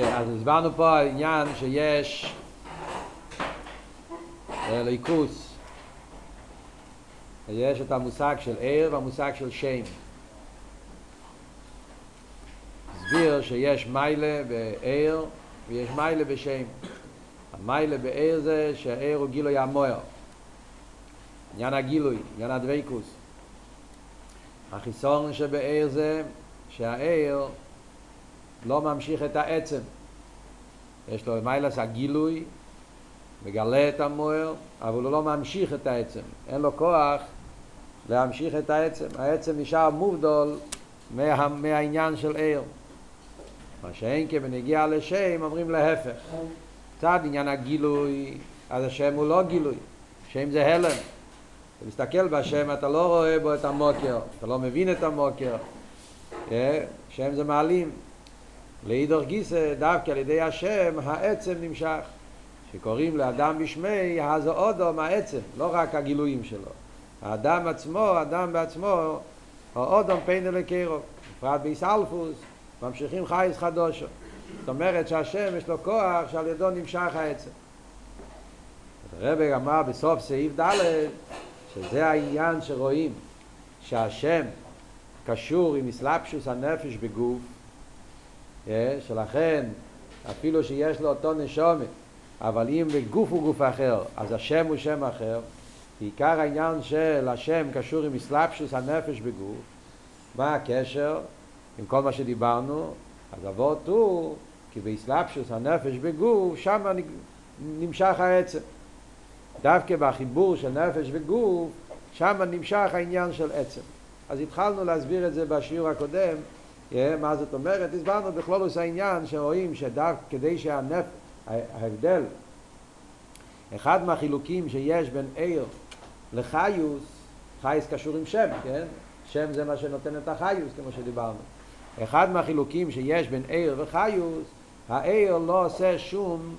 אז הסברנו פה העניין שיש ליכוס יש את המושג של עיר והמושג של שם הסביר שיש מיילה בעיר ויש מיילה בשם המיילה בעיר זה שהעיר הוא גילוי המוער עניין הגילוי, עניין הדוויקוס החיסון שבעיר זה שהעיר לא ממשיך את העצם. יש לו מיילס הגילוי מגלה את המוער אבל הוא לא ממשיך את העצם. אין לו כוח להמשיך את העצם. העצם נשאר מובדול מה, מהעניין של עיר. מה שאין כבנגיע לשם אומרים להפך. צד עניין הגילוי אז השם הוא לא גילוי. שם זה הלם. אתה מסתכל בשם אתה לא רואה בו את המוקר. אתה לא מבין את המוקר. שם זה מעלים לאידור גיסא דווקא על ידי השם העצם נמשך. שקוראים לאדם בשמי אז אודו מהעצם לא רק הגילויים שלו. האדם עצמו, האדם בעצמו האודום פיין אלקירו בפרט ביסלפוס ממשיכים חייס חדושו. זאת אומרת שהשם יש לו כוח שעל ידו נמשך העצם. הרבי אמר בסוף סעיף ד' שזה העניין שרואים שהשם קשור עם אסלאפשוס הנפש בגוף שלכן אפילו שיש לו אותו נשומת אבל אם בגוף הוא גוף אחר אז השם הוא שם אחר עיקר העניין של השם קשור עם אסלאפשוס הנפש בגוף מה הקשר? עם כל מה שדיברנו אז אבות הוא כי באסלאפשוס הנפש בגוף שם נמשך העצם. דווקא בחיבור של נפש וגוף שם נמשך העניין של עצם. אז התחלנו להסביר את זה בשיעור הקודם מה זאת אומרת? הסברנו בכלולוס העניין שרואים שדווקא כדי שהנפ... ההבדל אחד מהחילוקים שיש בין עיר לחיוס חייס קשור עם שם, כן? שם זה מה שנותן את החיוס כמו שדיברנו אחד מהחילוקים שיש בין עיר וחיוס העיר לא עושה שום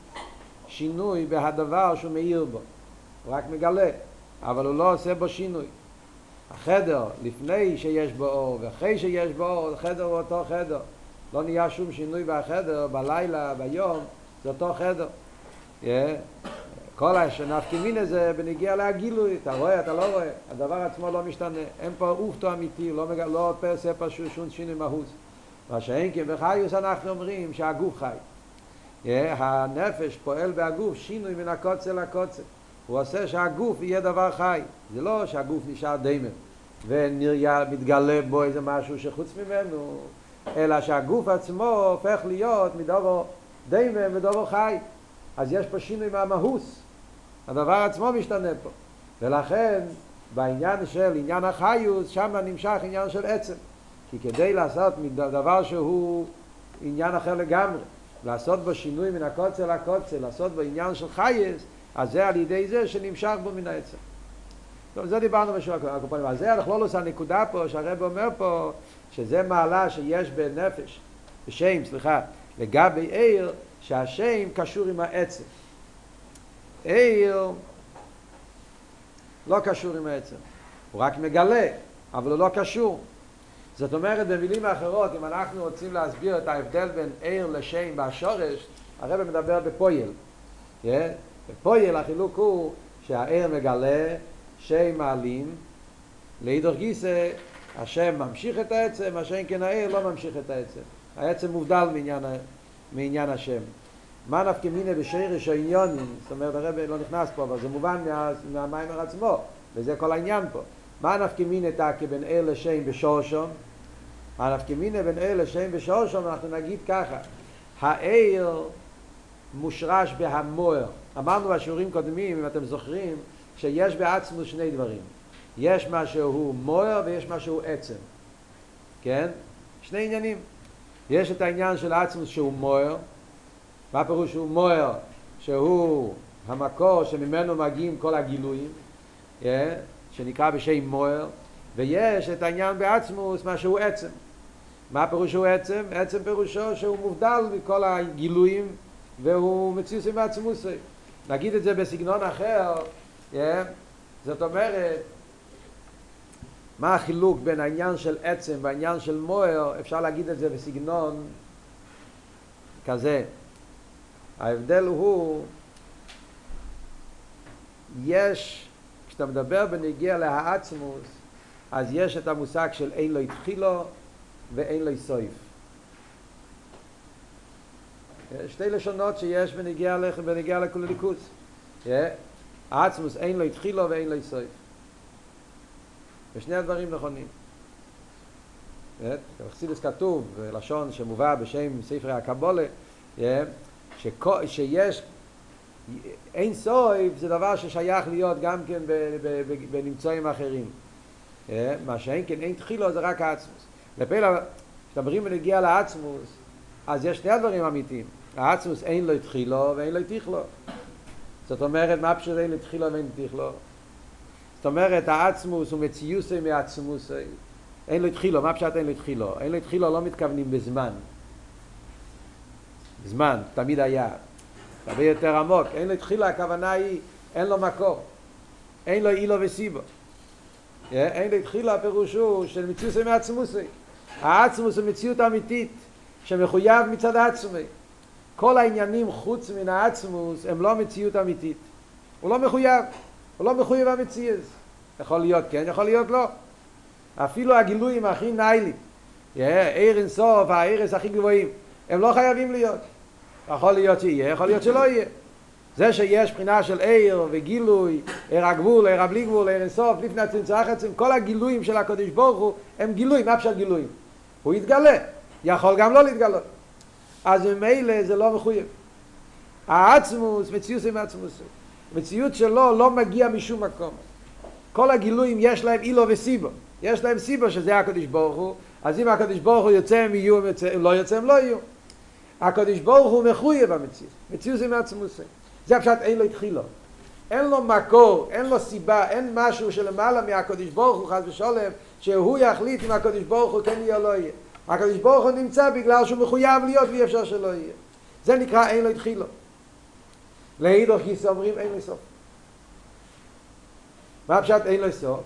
שינוי בהדבר שהוא מאיר בו הוא רק מגלה אבל הוא לא עושה בו שינוי החדר לפני שיש בו אור ואחרי שיש בו אור, החדר הוא אותו חדר. לא נהיה שום שינוי בחדר, בלילה, ביום, זה אותו חדר. Yeah. כל השנפקימין הזה בנגיע להגילוי, אתה רואה, אתה לא רואה, הדבר עצמו לא משתנה, אין פה אופטו אמיתי, לא, מג... לא פרסה פשוט שום שינוי מהות. מה שאין כי בחיוס אנחנו אומרים שהגוף חי. Yeah. הנפש פועל בהגוף שינוי מן הקוצה לקוצה. הוא עושה שהגוף יהיה דבר חי. זה לא שהגוף נשאר דיימן ומתגלה בו איזה משהו שחוץ ממנו, אלא שהגוף עצמו הופך להיות מדובו דיימן ודובו חי. אז יש פה שינוי מהמהוס. הדבר עצמו משתנה פה. ולכן בעניין של עניין החיוס, שם נמשך עניין של עצם. כי כדי לעשות דבר שהוא עניין אחר לגמרי, לעשות בו שינוי מן הקוצר לקוצר, לעשות בו עניין של חייס, אז זה על ידי זה שנמשך בו מן העצם. טוב, זה דיברנו בשביל הקופונים. אז זה אנחנו לא עושה נקודה פה, שהרב אומר פה, שזה מעלה שיש בנפש, בשם, סליחה, לגבי עיר, שהשם קשור עם העצם. עיר לא קשור עם העצם. הוא רק מגלה, אבל הוא לא קשור. זאת אומרת, במילים אחרות, אם אנחנו רוצים להסביר את ההבדל בין עיר לשם בשורש, הרב מדבר בפויל. Yeah? בפויל החילוק הוא שהעיר מגלה, שם מעלים, לאידוך גיסא השם ממשיך את העצם, השם כן העיר לא ממשיך את העצם. העצם מובדל מעניין, מעניין השם. מה נפקא מיניה בשרש העניונים, זאת אומרת הרב לא נכנס פה, אבל זה מובן מה, מהמיימר עצמו, וזה כל העניין פה. מה נפקא מיניה תקי בין עיר לשם בשורשון? מה נפקא מיניה בין עיר לשם בשורשון, אנחנו נגיד ככה, העיר מושרש בהמוער. אמרנו בשיעורים קודמים, אם אתם זוכרים, שיש בעצמו שני דברים. יש מה שהוא מוער ויש מה שהוא עצם. כן? שני עניינים. יש את העניין של עצמוס שהוא מוער. מה פירוש שהוא מוער? שהוא המקור שממנו מגיעים כל הגילויים, yeah, שנקרא בשם מוער, ויש את העניין בעצמוס, מה שהוא עצם. מה פירושו עצם? עצם פירושו שהוא מובדל מכל הגילויים והוא מציוס עם עצמוסי. נגיד את זה בסגנון אחר, yeah, זאת אומרת, מה החילוק בין העניין של עצם והעניין של מוער, אפשר להגיד את זה בסגנון כזה. ההבדל הוא, יש, כשאתה מדבר בנגיע להעצמוס, אז יש את המושג של אין לו התחילו ואין לו סויף. שתי לשונות שיש בנגיע, בנגיע לכולליקוס. העצמוס אין לו התחילו ואין לו סויף. ושני הדברים נכונים. בחסידס כתוב, לשון שמובא בשם ספרי הקבולה, שיש אין סויף זה דבר ששייך להיות גם כן בנמצואים אחרים. מה שאין כן אין תחילו זה רק העצמוס. לפעילה, כשדברים ונגיע לעצמוס, אז יש שני הדברים אמיתיים. העצמוס אין לו תחילו ואין לו תכלו. זאת אומרת, מה פשוט אין לו תחילו ואין לו תכלו? זאת אומרת, העצמוס הוא מציוסי מעצמוסי. אין לו התחילו, מה פשט אין לו התחילו? אין לו התחילו לא מתכוונים בזמן. זמן, תמיד היה. הרבה יותר עמוק. אין לו התחילה, הכוונה היא, אין לו מקור. אין לו אילו וסיבו. אין לו התחילה, הפירוש הוא של מציוסי מעצמוסי. העצמוס הוא מציאות אמיתית, שמחויב מצד עצמי. כל העניינים חוץ מן העצמוס הם לא מציאות אמיתית. הוא לא מחויב. הוא לא מחויב המציאות. יכול להיות כן, יכול להיות לא. אפילו הגילויים הכי ניילים, עיר אינסוף, העירס הכי גבוהים, הם לא חייבים להיות. יכול להיות שיהיה, יכול להיות שלא יהיה. זה שיש בחינה של עיר וגילוי, עיר הגבול, עיר הבלי גבול, עיר אינסוף, לפני הצמצום החצים, כל הגילויים של הקדוש ברוך הוא הם גילויים, מה פשוט גילויים? הוא יתגלה, יכול גם לא להתגלות. אז ממילא זה לא מחויב. העצמוס, מציאות עם עצמוס. מציאות שלו לא מגיע משום מקום. כל הגילויים יש להם אילו וסיבו. יש להם סיבה שזה הקדוש ברוך הוא, אז אם הקדוש ברוך הוא יוצא הם יהיו, אם לא יוצא הם לא יהיו. הקדוש ברוך הוא מחויב המציאות, מציאות זה מעצמוס. זה פשוט אין לו התחילו. אין לו מקור, אין לו סיבה, אין משהו שלמעלה מהקדוש ברוך הוא חס ושולם, שהוא יחליט אם הקדוש ברוך הוא כן יהיה או לא יהיה. הקדוש ברוך הוא נמצא בגלל שהוא מחויב להיות ואי אפשר שלא יהיה. זה נקרא אין לו התחילו. להידור כיסא אומרים אין לו סוף. מה פשוט אין לו סוף?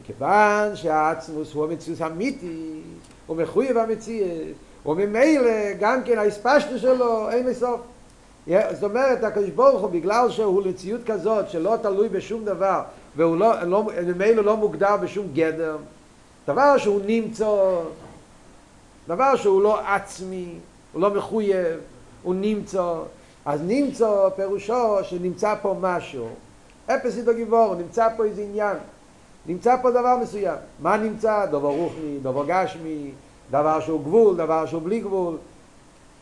מכיוון שהעצמוס הוא המציאות אמיתי, הוא מחויב המציאות, וממילא גם כן ההספשטו שלו אין לסוף. זאת אומרת, הקדוש ברוך הוא, בגלל שהוא למציאות כזאת שלא תלוי בשום דבר, והוא לא, לא, ממילא לא מוגדר בשום גדר, דבר שהוא נמצא, דבר שהוא לא עצמי, הוא לא מחויב, הוא נמצא, אז נמצא פירושו שנמצא פה משהו. אפס איתו גיבור, נמצא פה איזה עניין. נמצא פה דבר מסוים. מה נמצא? דבר רוחני, דבר גשמי, דבר שהוא גבול, דבר שהוא בלי גבול.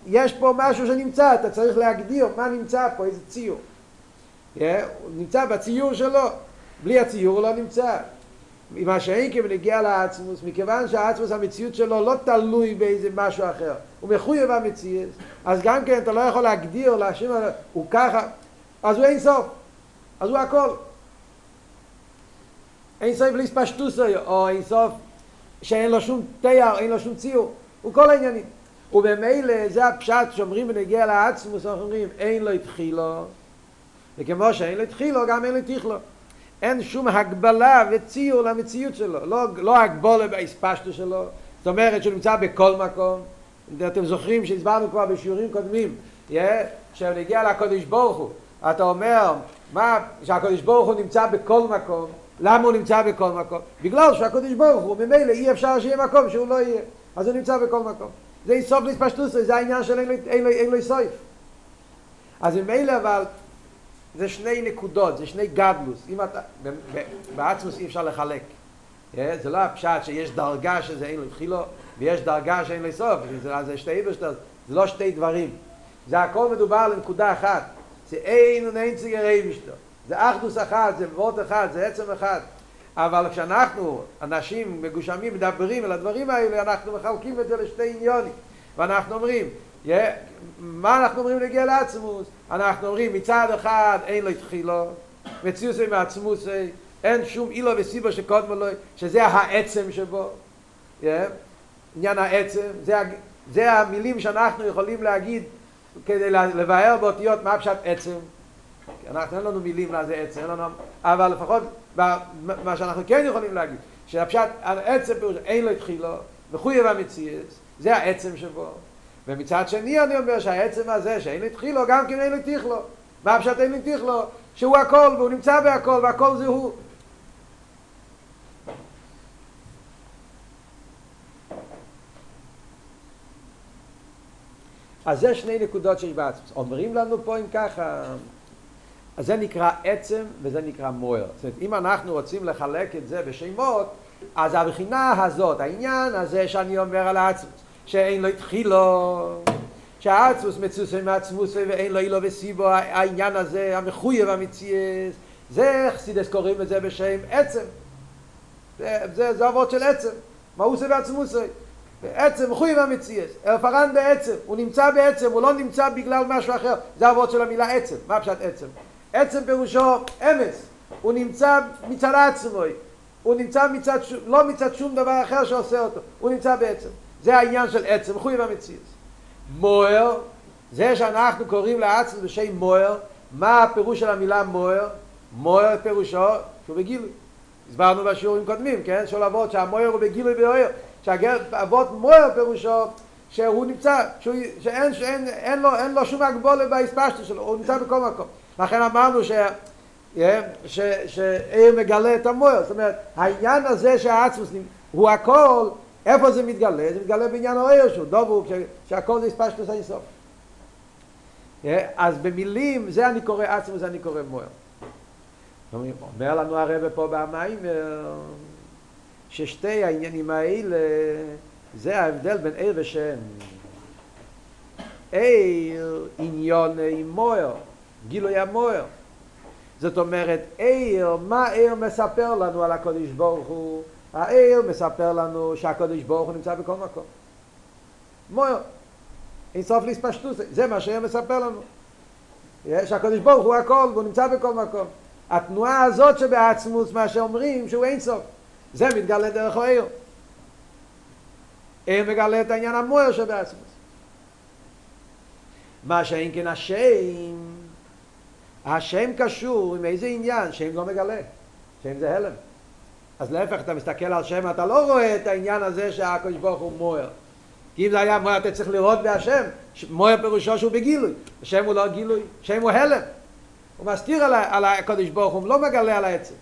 יש פה משהו שנמצא, אתה צריך להגדיר מה נמצא פה, איזה ציור. Yeah, הוא נמצא בציור שלו, בלי הציור הוא לא נמצא. מה שאין כי בנגיע לעצמוס, מכיוון שהעצמוס המציאות שלו לא תלוי באיזה משהו אחר, הוא מחויב המציאות, אז גם כן אתה לא יכול להגדיר, להשאיר, הוא ככה, אז הוא אין סוף, אז הוא הכל. אין סוף להספשטוסו, או אין סוף שאין לו שום תיאר, אין לו שום ציור, הוא כל העניינים. ובמילא זה הפשט שאומרים ונגיע לעצמוס, אנחנו אומרים אין לו התחילו, וכמו שאין לו התחילו, גם אין לו תכלו. אין שום הגבלה וציור למציאות שלו, לא, לא הגבולה בהספשטו שלו, זאת אומרת שהוא נמצא בכל מקום. אתם זוכרים שהסברנו כבר בשיעורים קודמים, yeah, כשנגיע לקודש ברוך הוא, אתה אומר מה, שהקודש ברוך הוא נמצא בכל מקום, למה הוא נמצא בכל מקום? בגלל שהקדוש ברוך הוא ממילא אי אפשר שיהיה מקום שהוא לא יהיה. אז הוא נמצא בכל מקום. זה סוף להתפשטות זה העניין של אין לו סוף אז ממילא אבל זה שני נקודות, זה שני גדלוס. אם אתה, בעצמוס אי אפשר לחלק. זה לא הפשט שיש דרגה שזה אין לו ויש דרגה שאין לו סוף. זה, שתי איברשטר, זה לא שתי דברים. זה הכל מדובר לנקודה אחת. זה אין ונאין ציגר איברשטר זה אחדוס אחד, זה וורט אחד, זה עצם אחד. אבל כשאנחנו, אנשים מגושמים, מדברים על הדברים האלה, אנחנו מחלקים את זה לשתי עניונים. ואנחנו אומרים, מה אנחנו אומרים להגיע לעצמוס? אנחנו אומרים, מצד אחד אין לו התחילו, מציאוס עם העצמוס, אין שום אילו וסיבו שקודמו לו, שזה העצם שבו. עניין העצם, זה, זה המילים שאנחנו יכולים להגיד כדי לבאר באותיות מה פשט עצם. אנחנו אין לנו מילים מה זה עצם, אין לנו, אבל לפחות מה שאנחנו כן יכולים להגיד, שהפשט, העצם פירוש אין לו התחילו, מחויב המציאות, זה העצם שבו, ומצד שני אני אומר שהעצם הזה שאין לי תחילו, גם כן אין לי תכלו. מה פשוט אין לי תכלו? שהוא הכל, והוא נמצא בהכל, והכל זה הוא. אז זה שני נקודות שיש בעצמוס. אומרים לנו פה אם ככה, אז זה נקרא עצם וזה נקרא מוער. זאת אומרת, אם אנחנו רוצים לחלק את זה בשמות, אז הבחינה הזאת, העניין הזה שאני אומר על העצמוס, שאין לו התחילו, שהעצמוס מצוסי מעצמוס ואין לו אילו וסיבו, העניין הזה, המחויב המציאס, זה חסידס קוראים את זה בשם עצם. זה, זה, זה אבות של עצם, מה עושה בעצמוסי. בעצם מחויב המציאס, אלפרן בעצם, הוא נמצא בעצם, הוא לא נמצא בגלל משהו אחר, זה אבות של המילה עצם, מה פשט עצם? עצם פירושו אמס, הוא נמצא מצד עצמוי, הוא נמצא מצד, לא מצד שום דבר אחר שעושה אותו, הוא נמצא בעצם. זה העניין של עצם, מחויב המציאס. מוער, זה שאנחנו קוראים לעצם בשם מוער, מה הפירוש של המילה מוער? מוער פירושו שהוא בגילוי. הסברנו בשיעורים קודמים, כן? של אבות שהמוער הוא בגילוי ואוהר. שהאבות מוער פירושו שהוא נמצא, שהוא, שאין, שאין אין לו, אין לו שום הגבולה בהספשטו שלו, הוא נמצא בכל מקום. לכן אמרנו. ש, שעיר מגלה את המוער, זאת אומרת, העניין הזה שהעצמוס הוא הכל, איפה זה מתגלה? זה מתגלה בעניין העיר שהוא דובו, שהכל זה הספשטוס האינסוף. אז במילים, זה אני קורא עצמוס, זה אני קורא מוער. אומר לנו הרבה פה במיימר, ששתי העניינים האלה, זה ההבדל בין עיר ושם. עיר עניון עם מוער, גילוי המוער. זאת אומרת, עיר, מה עיר מספר לנו על הקודש ברוך הוא? העיר מספר לנו שהקודש ברוך הוא נמצא בכל מקום. מוער. אין סוף להספשטות, זה מה שעיר מספר לנו. שהקודש ברוך הוא הכל והוא נמצא בכל מקום. התנועה הזאת שבעצמוס, מה שאומרים שהוא אין סוף. זה מתגלה דרך העיר. עיר מגלה את העניין המוער שבעצמוס. מה שאין כן השם, השם קשור עם איזה עניין? שם לא מגלה. שם זה הלם. אז להפך, אתה מסתכל על שם, אתה לא רואה את העניין הזה שהקדוש ברוך הוא מוער. כי אם זה היה מוער, אתה צריך לראות בהשם. מוער פירושו שהוא בגילוי. השם הוא לא גילוי, שם הוא הלם. הוא מסתיר על הקדוש ברוך הוא, לא מגלה על העצם.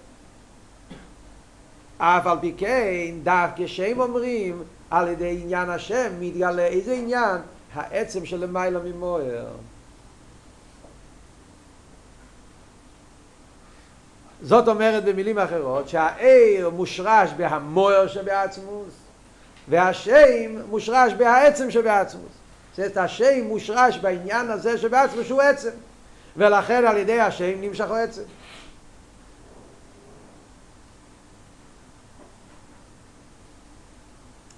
אף על פי כן, דווקא שהם אומרים, על ידי עניין השם, מתגלה איזה עניין? העצם של למעלה ממוער. זאת אומרת במילים אחרות, שהעיר מושרש בהמוער שבעצמוס, והשם מושרש בהעצם שבעצמוס. זאת אומרת, השם מושרש בעניין הזה שבעצמוס שהוא עצם, ולכן על ידי השם נמשך עצם.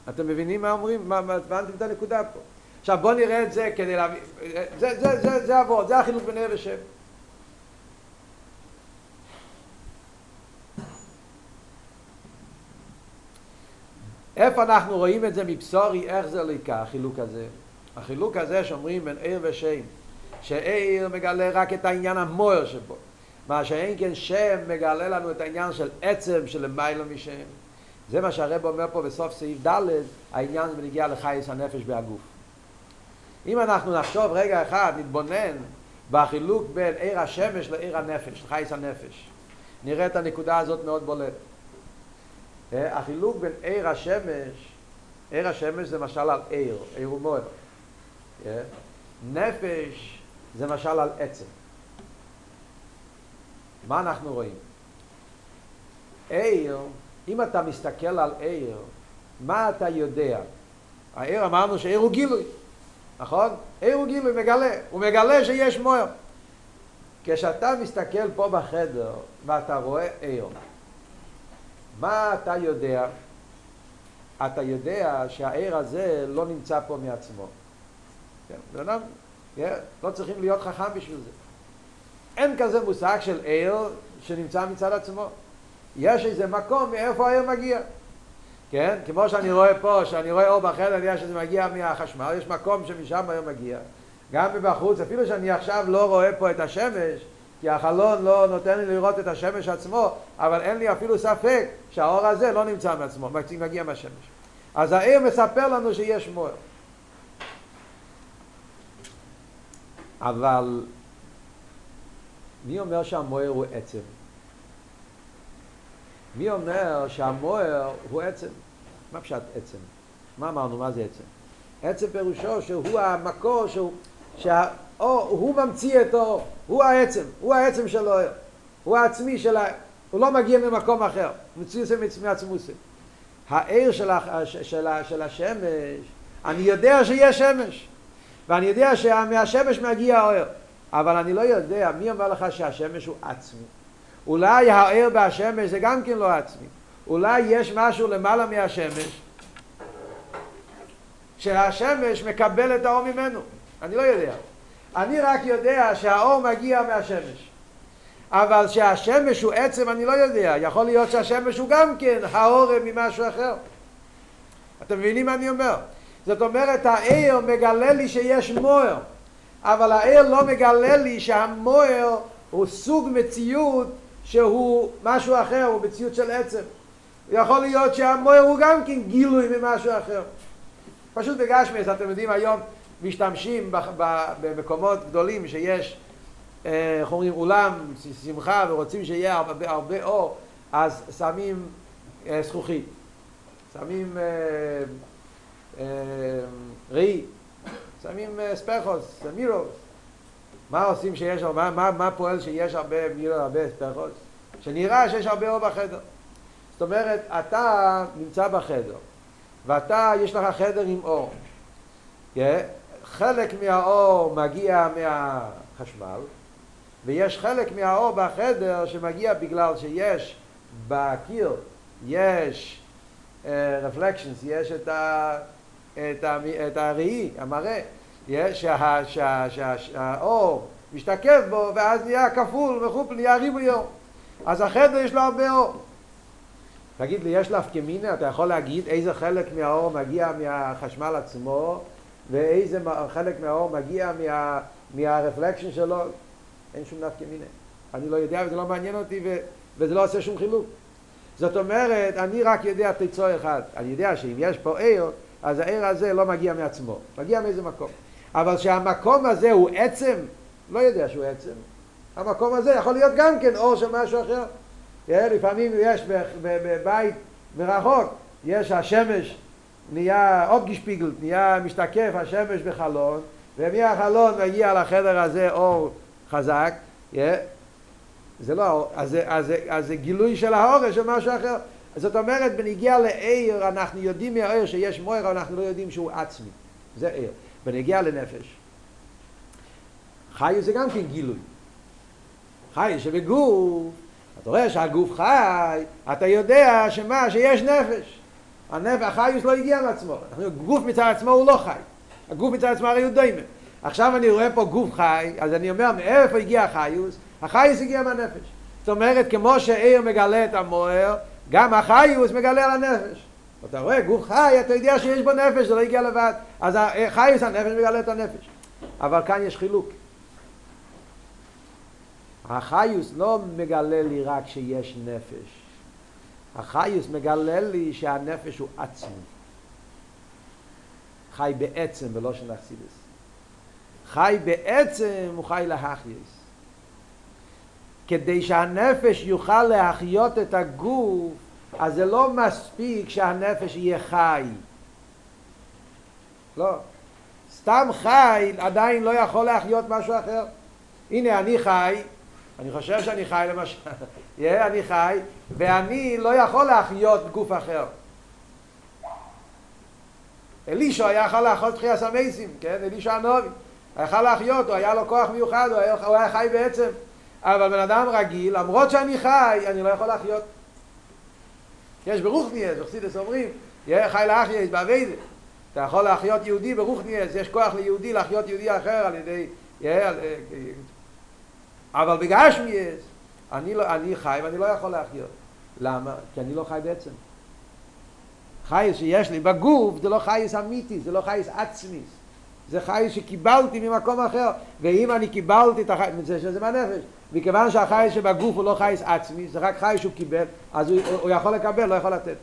אתם מבינים מה אומרים? מה, הבנתם את הנקודה פה? עכשיו בואו נראה את זה כדי להבין, זה, זה, זה, זה עבוד, זה החילוק בין ושם. איפה אנחנו רואים את זה מבשורי, איך זה לקה, החילוק הזה? החילוק הזה שאומרים בין ער ושם, שער מגלה רק את העניין המוער שבו, מה שאין כן שם מגלה לנו את העניין של עצם של למעלה משם. זה מה שהרב אומר פה בסוף סעיף ד', העניין זה בנגיע לחייס הנפש בהגוף. אם אנחנו נחשוב רגע אחד, נתבונן בחילוק בין עיר השמש לעיר הנפש, לחייס הנפש. נראה את הנקודה הזאת מאוד בולט. החילוק בין עיר השמש, עיר השמש זה משל על עיר, עיר ומוער. נפש זה משל על עצם. מה אנחנו רואים? עיר אם אתה מסתכל על עיר, מה אתה יודע? העיר אמרנו שעיר הוא גילוי, נכון? עיר הוא גילוי, מגלה, הוא מגלה שיש מוער. כשאתה מסתכל פה בחדר ואתה רואה עיר, מה אתה יודע? אתה יודע שהעיר הזה לא נמצא פה מעצמו. כן, אדם, לא צריכים להיות חכם בשביל זה. אין כזה מושג של עיר שנמצא מצד עצמו. יש איזה מקום מאיפה האור מגיע. כן? כמו שאני רואה פה, שאני רואה אור בחדר, אני יודע שזה מגיע מהחשמל, יש מקום שמשם האור מגיע. גם מבחוץ, אפילו שאני עכשיו לא רואה פה את השמש, כי החלון לא נותן לי לראות את השמש עצמו, אבל אין לי אפילו ספק שהאור הזה לא נמצא מעצמו, מגיע מהשמש. אז העיר מספר לנו שיש מוער. אבל מי אומר שהמוער הוא עצם? מי אומר שהמוער הוא עצם? מה פשט עצם? מה אמרנו? מה זה עצם? עצם פירושו שהוא המקור שהוא... שה... או הוא ממציא את האור, הוא העצם, הוא העצם של האור, הוא העצמי של ה... הוא לא מגיע ממקום אחר, מציאות זה מעצמוסי. העיר של, ה... של, של, של השמש, אני יודע שיש שמש, ואני יודע שמהשמש מגיע האור, אבל אני לא יודע, מי אומר לך שהשמש הוא עצמי? אולי האור בהשמש זה גם כן לא עצמי, אולי יש משהו למעלה מהשמש, שהשמש מקבל את האור ממנו, אני לא יודע. אני רק יודע שהאור מגיע מהשמש. אבל שהשמש הוא עצם אני לא יודע, יכול להיות שהשמש הוא גם כן האור ממשהו אחר. אתם מבינים מה אני אומר? זאת אומרת העיר מגלה לי שיש מוער, אבל העיר לא מגלה לי שהמוער הוא סוג מציאות שהוא משהו אחר, הוא מציאות של עצם. יכול להיות שהמוער הוא גם כן גילוי ממשהו אחר. פשוט בגשמס, אתם יודעים היום משתמשים במקומות גדולים שיש, אה, איך אומרים, אולם, שמחה ורוצים שיהיה הרבה, הרבה אור, אז שמים אה, זכוכית, שמים אה, ראי, שמים ספחוס, מירוס. מה עושים שיש, מה, מה, מה פועל שיש הרבה מירוס, הרבה ספחוס? שנראה שיש הרבה אור בחדר. זאת אומרת, אתה נמצא בחדר, ואתה, יש לך חדר עם אור. Yeah. חלק מהאור מגיע מהחשמל, ויש חלק מהאור בחדר שמגיע בגלל שיש בקיר, יש רפלקשנס, uh, יש את, ה, את, ה, את הראי, המראה, יש שה, שה, שה, שהאור משתקף בו ואז נהיה כפול וחופל, נהיה ריבוי אור. אז החדר יש לו הרבה אור. תגיד לי, יש? כמינה? אתה יכול להגיד איזה חלק מהאור מגיע מהחשמל עצמו ואיזה חלק מהאור מגיע מה, מהרפלקשן שלו, אין שום נפקא מיני. אני לא יודע וזה לא מעניין אותי ו, וזה לא עושה שום חילוק. זאת אומרת, אני רק יודע תיצור אחד. אני יודע שאם יש פה עיר, אז העיר הזה לא מגיע מעצמו, מגיע מאיזה מקום. אבל שהמקום הזה הוא עצם, לא יודע שהוא עצם. המקום הזה יכול להיות גם כן אור של משהו אחר. לפעמים יש בבית מרחוק, יש השמש נהיה אופגשפיגל, נהיה משתקף השמש בחלון, ומהחלון מגיע לחדר הזה אור חזק, yeah. זה לא, אז זה, אז, זה, אז זה גילוי של האורש של משהו אחר. זאת אומרת, בנגיע לעיר, אנחנו יודעים מהעיר שיש מויר, אנחנו לא יודעים שהוא עצמי. זה עיר. בנגיע לנפש. חי זה גם כן גילוי. חי שבגוף, אתה רואה שהגוף חי, אתה יודע שמה, שיש נפש. הנפש, החיוס לא הגיע מעצמו. גוף מצד עצמו הוא לא חי. הגוף מצד עצמו הרי הוא דוימה. עכשיו אני רואה פה גוף חי, אז אני אומר, מאיפה הגיע החיוס? החיוס הגיע מהנפש. זאת אומרת, כמו שעיר מגלה את המוער, גם החיוס מגלה על הנפש. אתה רואה, גוף חי, אתה יודע שיש בו נפש, זה לא הגיע לבד. אז החיוס, הנפש מגלה את הנפש. אבל כאן יש חילוק. החיוס לא מגלה לי רק שיש נפש. החייס מגלה לי שהנפש הוא עצמי. חי בעצם ולא של אכסידס. חי בעצם הוא חי להחייס. כדי שהנפש יוכל להחיות את הגוף, אז זה לא מספיק שהנפש יהיה חי. לא. סתם חי עדיין לא יכול להחיות משהו אחר. הנה אני חי, אני חושב שאני חי למשל, yeah, אני חי, ואני לא יכול להחיות גוף אחר. אלישע היה יכול להחיות תחייה סמייסים, כן? אלישע הנובי. יכול להחיות, הוא היה לו כוח מיוחד, הוא היה, הוא היה חי בעצם. אבל בן אדם רגיל, למרות שאני חי, אני לא יכול להחיות. יש ברוכניאס, בחסידס אומרים, יהיה חי להחייס, באביידה. אתה יכול להחיות יהודי ברוכניאס, יש כוח ליהודי להחיות יהודי אחר על ידי... אבל בגשמיאס, אני, לא, אני חי ואני לא יכול להחיות. למה? כי אני לא חי בעצם. חייס שיש לי בגוף זה לא חייס אמיתי, זה לא חייס עצמי. זה חייס שקיבלתי ממקום אחר, ואם אני קיבלתי את החייס, זה שזה מהנפש. מכיוון שהחייס שבגוף הוא לא חייס עצמי, זה רק חייס שהוא קיבל, אז הוא, הוא יכול לקבל, לא יכול לתת.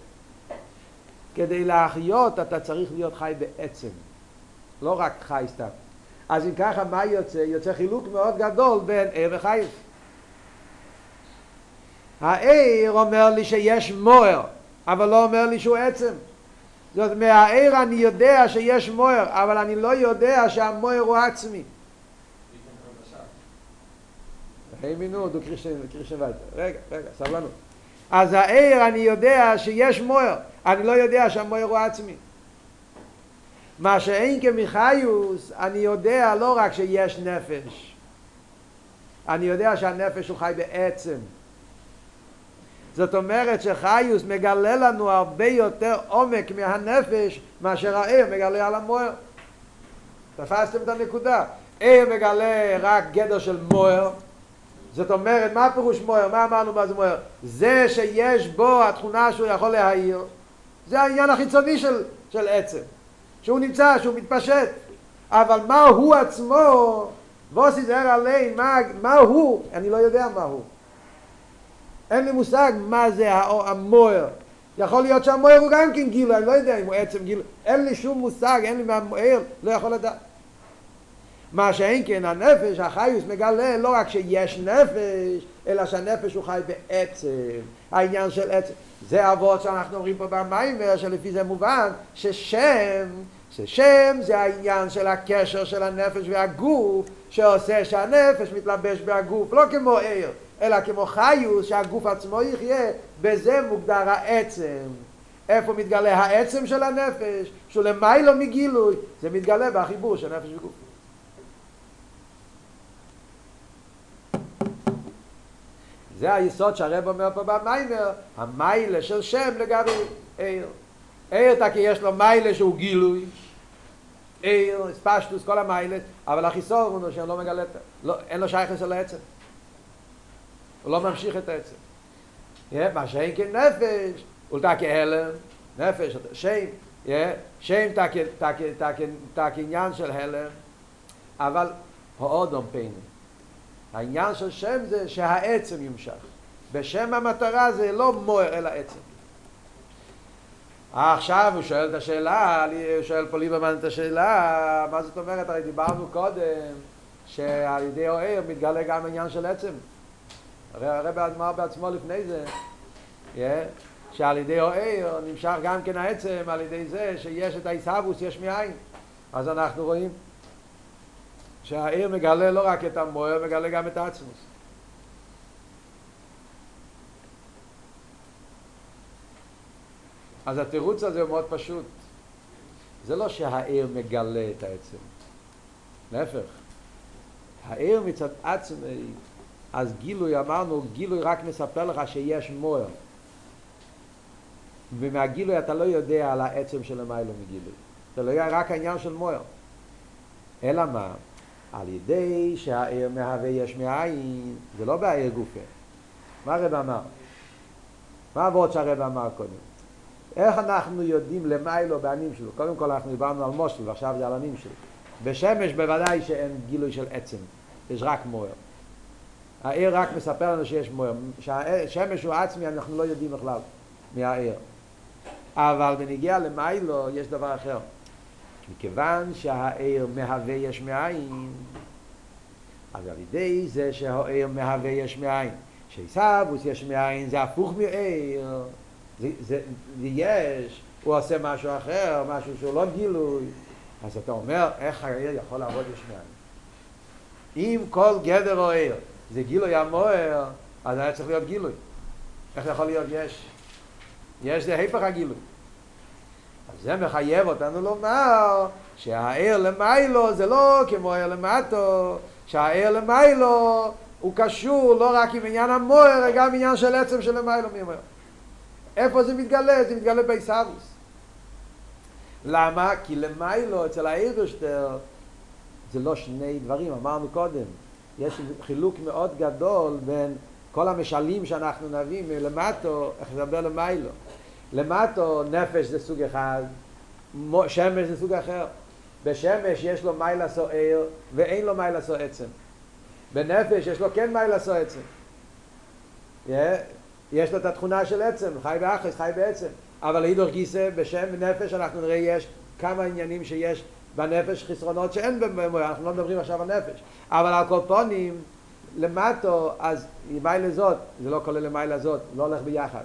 כדי להחיות אתה צריך להיות חי בעצם, לא רק חי סתם. אז אם ככה, מה יוצא? יוצא חילוק מאוד גדול בין עיר וחייס. העיר אומר לי שיש מוער, אבל לא אומר לי שהוא עצם. זאת אומרת, מהעיר אני יודע שיש מוער, אבל אני לא יודע שהמוער הוא עצמי. רגע, רגע, סבלנות. אז העיר אני יודע שיש מוער, אני לא יודע שהמוער הוא עצמי. מה שאין כמחיוס, אני יודע לא רק שיש נפש, אני יודע שהנפש הוא חי בעצם. זאת אומרת שחיוס מגלה לנו הרבה יותר עומק מהנפש מאשר העיר מגלה על המוער. תפסתם את הנקודה. עיר מגלה רק גדר של מוער. זאת אומרת, מה פירוש מוער? מה אמרנו מה זה מוער? זה שיש בו התכונה שהוא יכול להעיר. זה העניין החיצוני של, של עצם. שהוא נמצא, שהוא מתפשט. אבל מה הוא עצמו, ווס יזהר עלי, מה, מה הוא, אני לא יודע מה הוא. אין לי מושג מה זה המוער. יכול להיות שהמוער הוא גם כן גילו, אני לא יודע אם הוא עצם גילו. אין לי שום מושג, אין לי מהמוער, לא יכול לדעת. מה שאין כן הנפש, החיוס מגלה לא רק שיש נפש, אלא שהנפש הוא חי בעצם. העניין של עצם. זה אבות שאנחנו אומרים פה במיימר, שלפי זה מובן ששם, ששם זה העניין של הקשר של הנפש והגוף, שעושה שהנפש מתלבש בהגוף, לא כמו עיר. אלא כמו חיוס שהגוף עצמו יחיה, בזה מוגדר העצם. איפה מתגלה העצם של הנפש? שהוא למיילו מגילוי, זה מתגלה בחיבור של נפש וגוף. זה היסוד שהרב אומר פה במיימר, המיילה של שם לגבי עיר. עיר תקי יש לו מיילה שהוא גילוי, עיר, ספשטוס, כל המיילה, אבל החיסור הוא שהוא לא מגלה, לא, אין לו שייכס על העצם. הוא לא ממשיך את העצם. מה שאין כן נפש, הוא תקי הלם, נפש, שם, שם תקי עניין של הלם, אבל האודום פיינים. העניין של שם זה שהעצם ימשך. בשם המטרה זה לא מוער אלא עצם. עכשיו הוא שואל את השאלה, הוא שואל פה ליברמן את השאלה, מה זאת אומרת? הרי דיברנו קודם שעל ידי אוהר מתגלה גם עניין של עצם. הרי הרב אמר בעצמו לפני זה, yeah, שעל ידי אוהר נמשך גם כן העצם על ידי זה שיש את העיסאוווס יש מאין. אז אנחנו רואים שהעיר מגלה לא רק את המוער, מגלה גם את העצמוס. אז התירוץ הזה הוא מאוד פשוט. זה לא שהעיר מגלה את העצם. להפך. העיר מצד עצמי אז גילוי, אמרנו, גילוי רק מספר לך שיש מוער. ומהגילוי אתה לא יודע על העצם של המיילו מגילוי. זה לא יהיה רק העניין של מוער. אלא מה? על ידי שהעיר מהווה יש מאין, זה לא בעיר גופה. מה הרב אמר? מה העבוד שהרב אמר קודם? איך אנחנו יודעים למיילו בענים שלו? קודם כל אנחנו דיברנו על מושל ועכשיו זה על ענים שלו. בשמש בוודאי שאין גילוי של עצם, יש רק מוער. העיר רק מספר לנו שיש מוער. שהשמש הוא עצמי אנחנו לא יודעים בכלל מהעיר. אבל בנגיע למיילו יש דבר אחר. מכיוון שהעיר מהווה יש מאין, אז על ידי זה שהעיר מהווה יש מאין, שעיסאוווס יש מאין זה הפוך מעיר, זה, זה, יש, הוא עושה משהו אחר, משהו שהוא לא גילוי, אז אתה אומר איך העיר יכול לעבוד מאין. אם כל גדר או עיר זה גילוי המוער, אז היה צריך להיות גילוי. איך יכול להיות יש? יש זה היפך הגילוי. אז זה מחייב אותנו לומר שהעיר למיילו זה לא כמו העיר למטו, שהעיר למיילו הוא קשור לא רק עם עניין המוער, גם עניין של עצם של למיילו מי אומר. איפה זה מתגלה? זה מתגלה בעיסאוויס. למה? כי למיילו אצל האירשטר זה לא שני דברים, אמרנו קודם. יש חילוק מאוד גדול בין כל המשלים שאנחנו נביא מלמטו, איך לדבר למיילו. למטו נפש זה סוג אחד, שמש זה סוג אחר. בשמש יש לו מיילה סוער ואין לו מיילה סוע עצם. בנפש יש לו כן מיילה סוע עצם. Yeah. יש לו את התכונה של עצם, חי באחס, חי בעצם. אבל להידור גיסא, בשם ונפש אנחנו נראה יש כמה עניינים שיש בנפש חסרונות שאין במויר, אנחנו לא מדברים עכשיו על נפש. אבל על כל פונים, למטו, אז למעלה זאת, זה לא כולל למעלה זאת, לא הולך ביחד.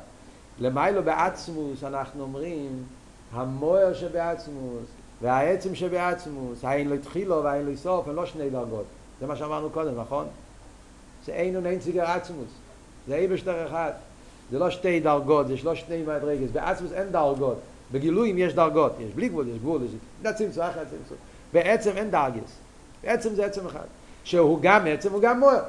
למיילו בעצמוס אנחנו אומרים, המויר שבעצמוס והעצם שבעצמוס, האין לו התחילו והאין לו סוף, הם לא שני דרגות. זה מה שאמרנו קודם, נכון? זה אין אין ציגר עצמוס. זה אי בשטר אחד. זה לא שתי דרגות, זה לא שני מדרגס. בעצמוס אין דרגות. בגילויים יש דרגות. יש בלי גבול, יש גבול, יש צמצום, אחר צמצום. בעצם אין דרגס. בעצם זה עצם אחד. שהוא גם עצם, הוא גם מוער.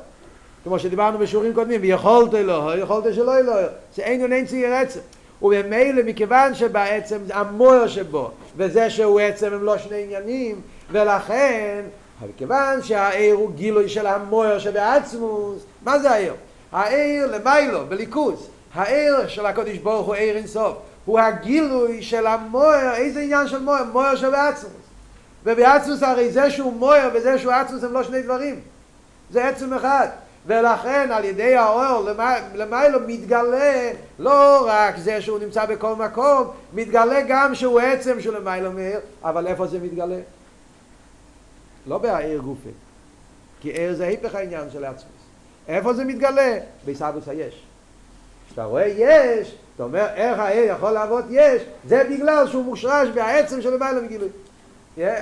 כמו שדיברנו בשיעורים קודמים, ויכולת אלוהו, יכולת שלא אלוהו. זה אין אין ציגר עצם. וממילא מכיוון שבעצם המוער שבו, וזה שהוא עצם הם לא שני עניינים, ולכן אבל כיוון שהעיר הוא גילוי של המויר שבעצמוס, מה זה העיר? העיר למיילו, בליכוז. העיר של הקודש ברוך הוא עיר אינסוף. הוא הגילוי של המויר, איזה עניין של מויר? מויר שבעצמוס. ובעצמוס הרי זה שהוא מויר וזה שהוא עצמוס הם לא שני דברים. זה עצם אחד. ולכן על ידי האור למיילו מתגלה לא רק זה שהוא נמצא בכל מקום, מתגלה גם שהוא עצם של למיילו מאיר, אבל איפה זה מתגלה? לא בעיר גופי. כי עיר זה היפך העניין של עצמוס. איפה זה מתגלה? בעיסאוויס היש. כשאתה רואה יש, אתה אומר איך העיר יכול לעבוד יש, זה בגלל שהוא מושרש בעצם של למעלה מגילוי.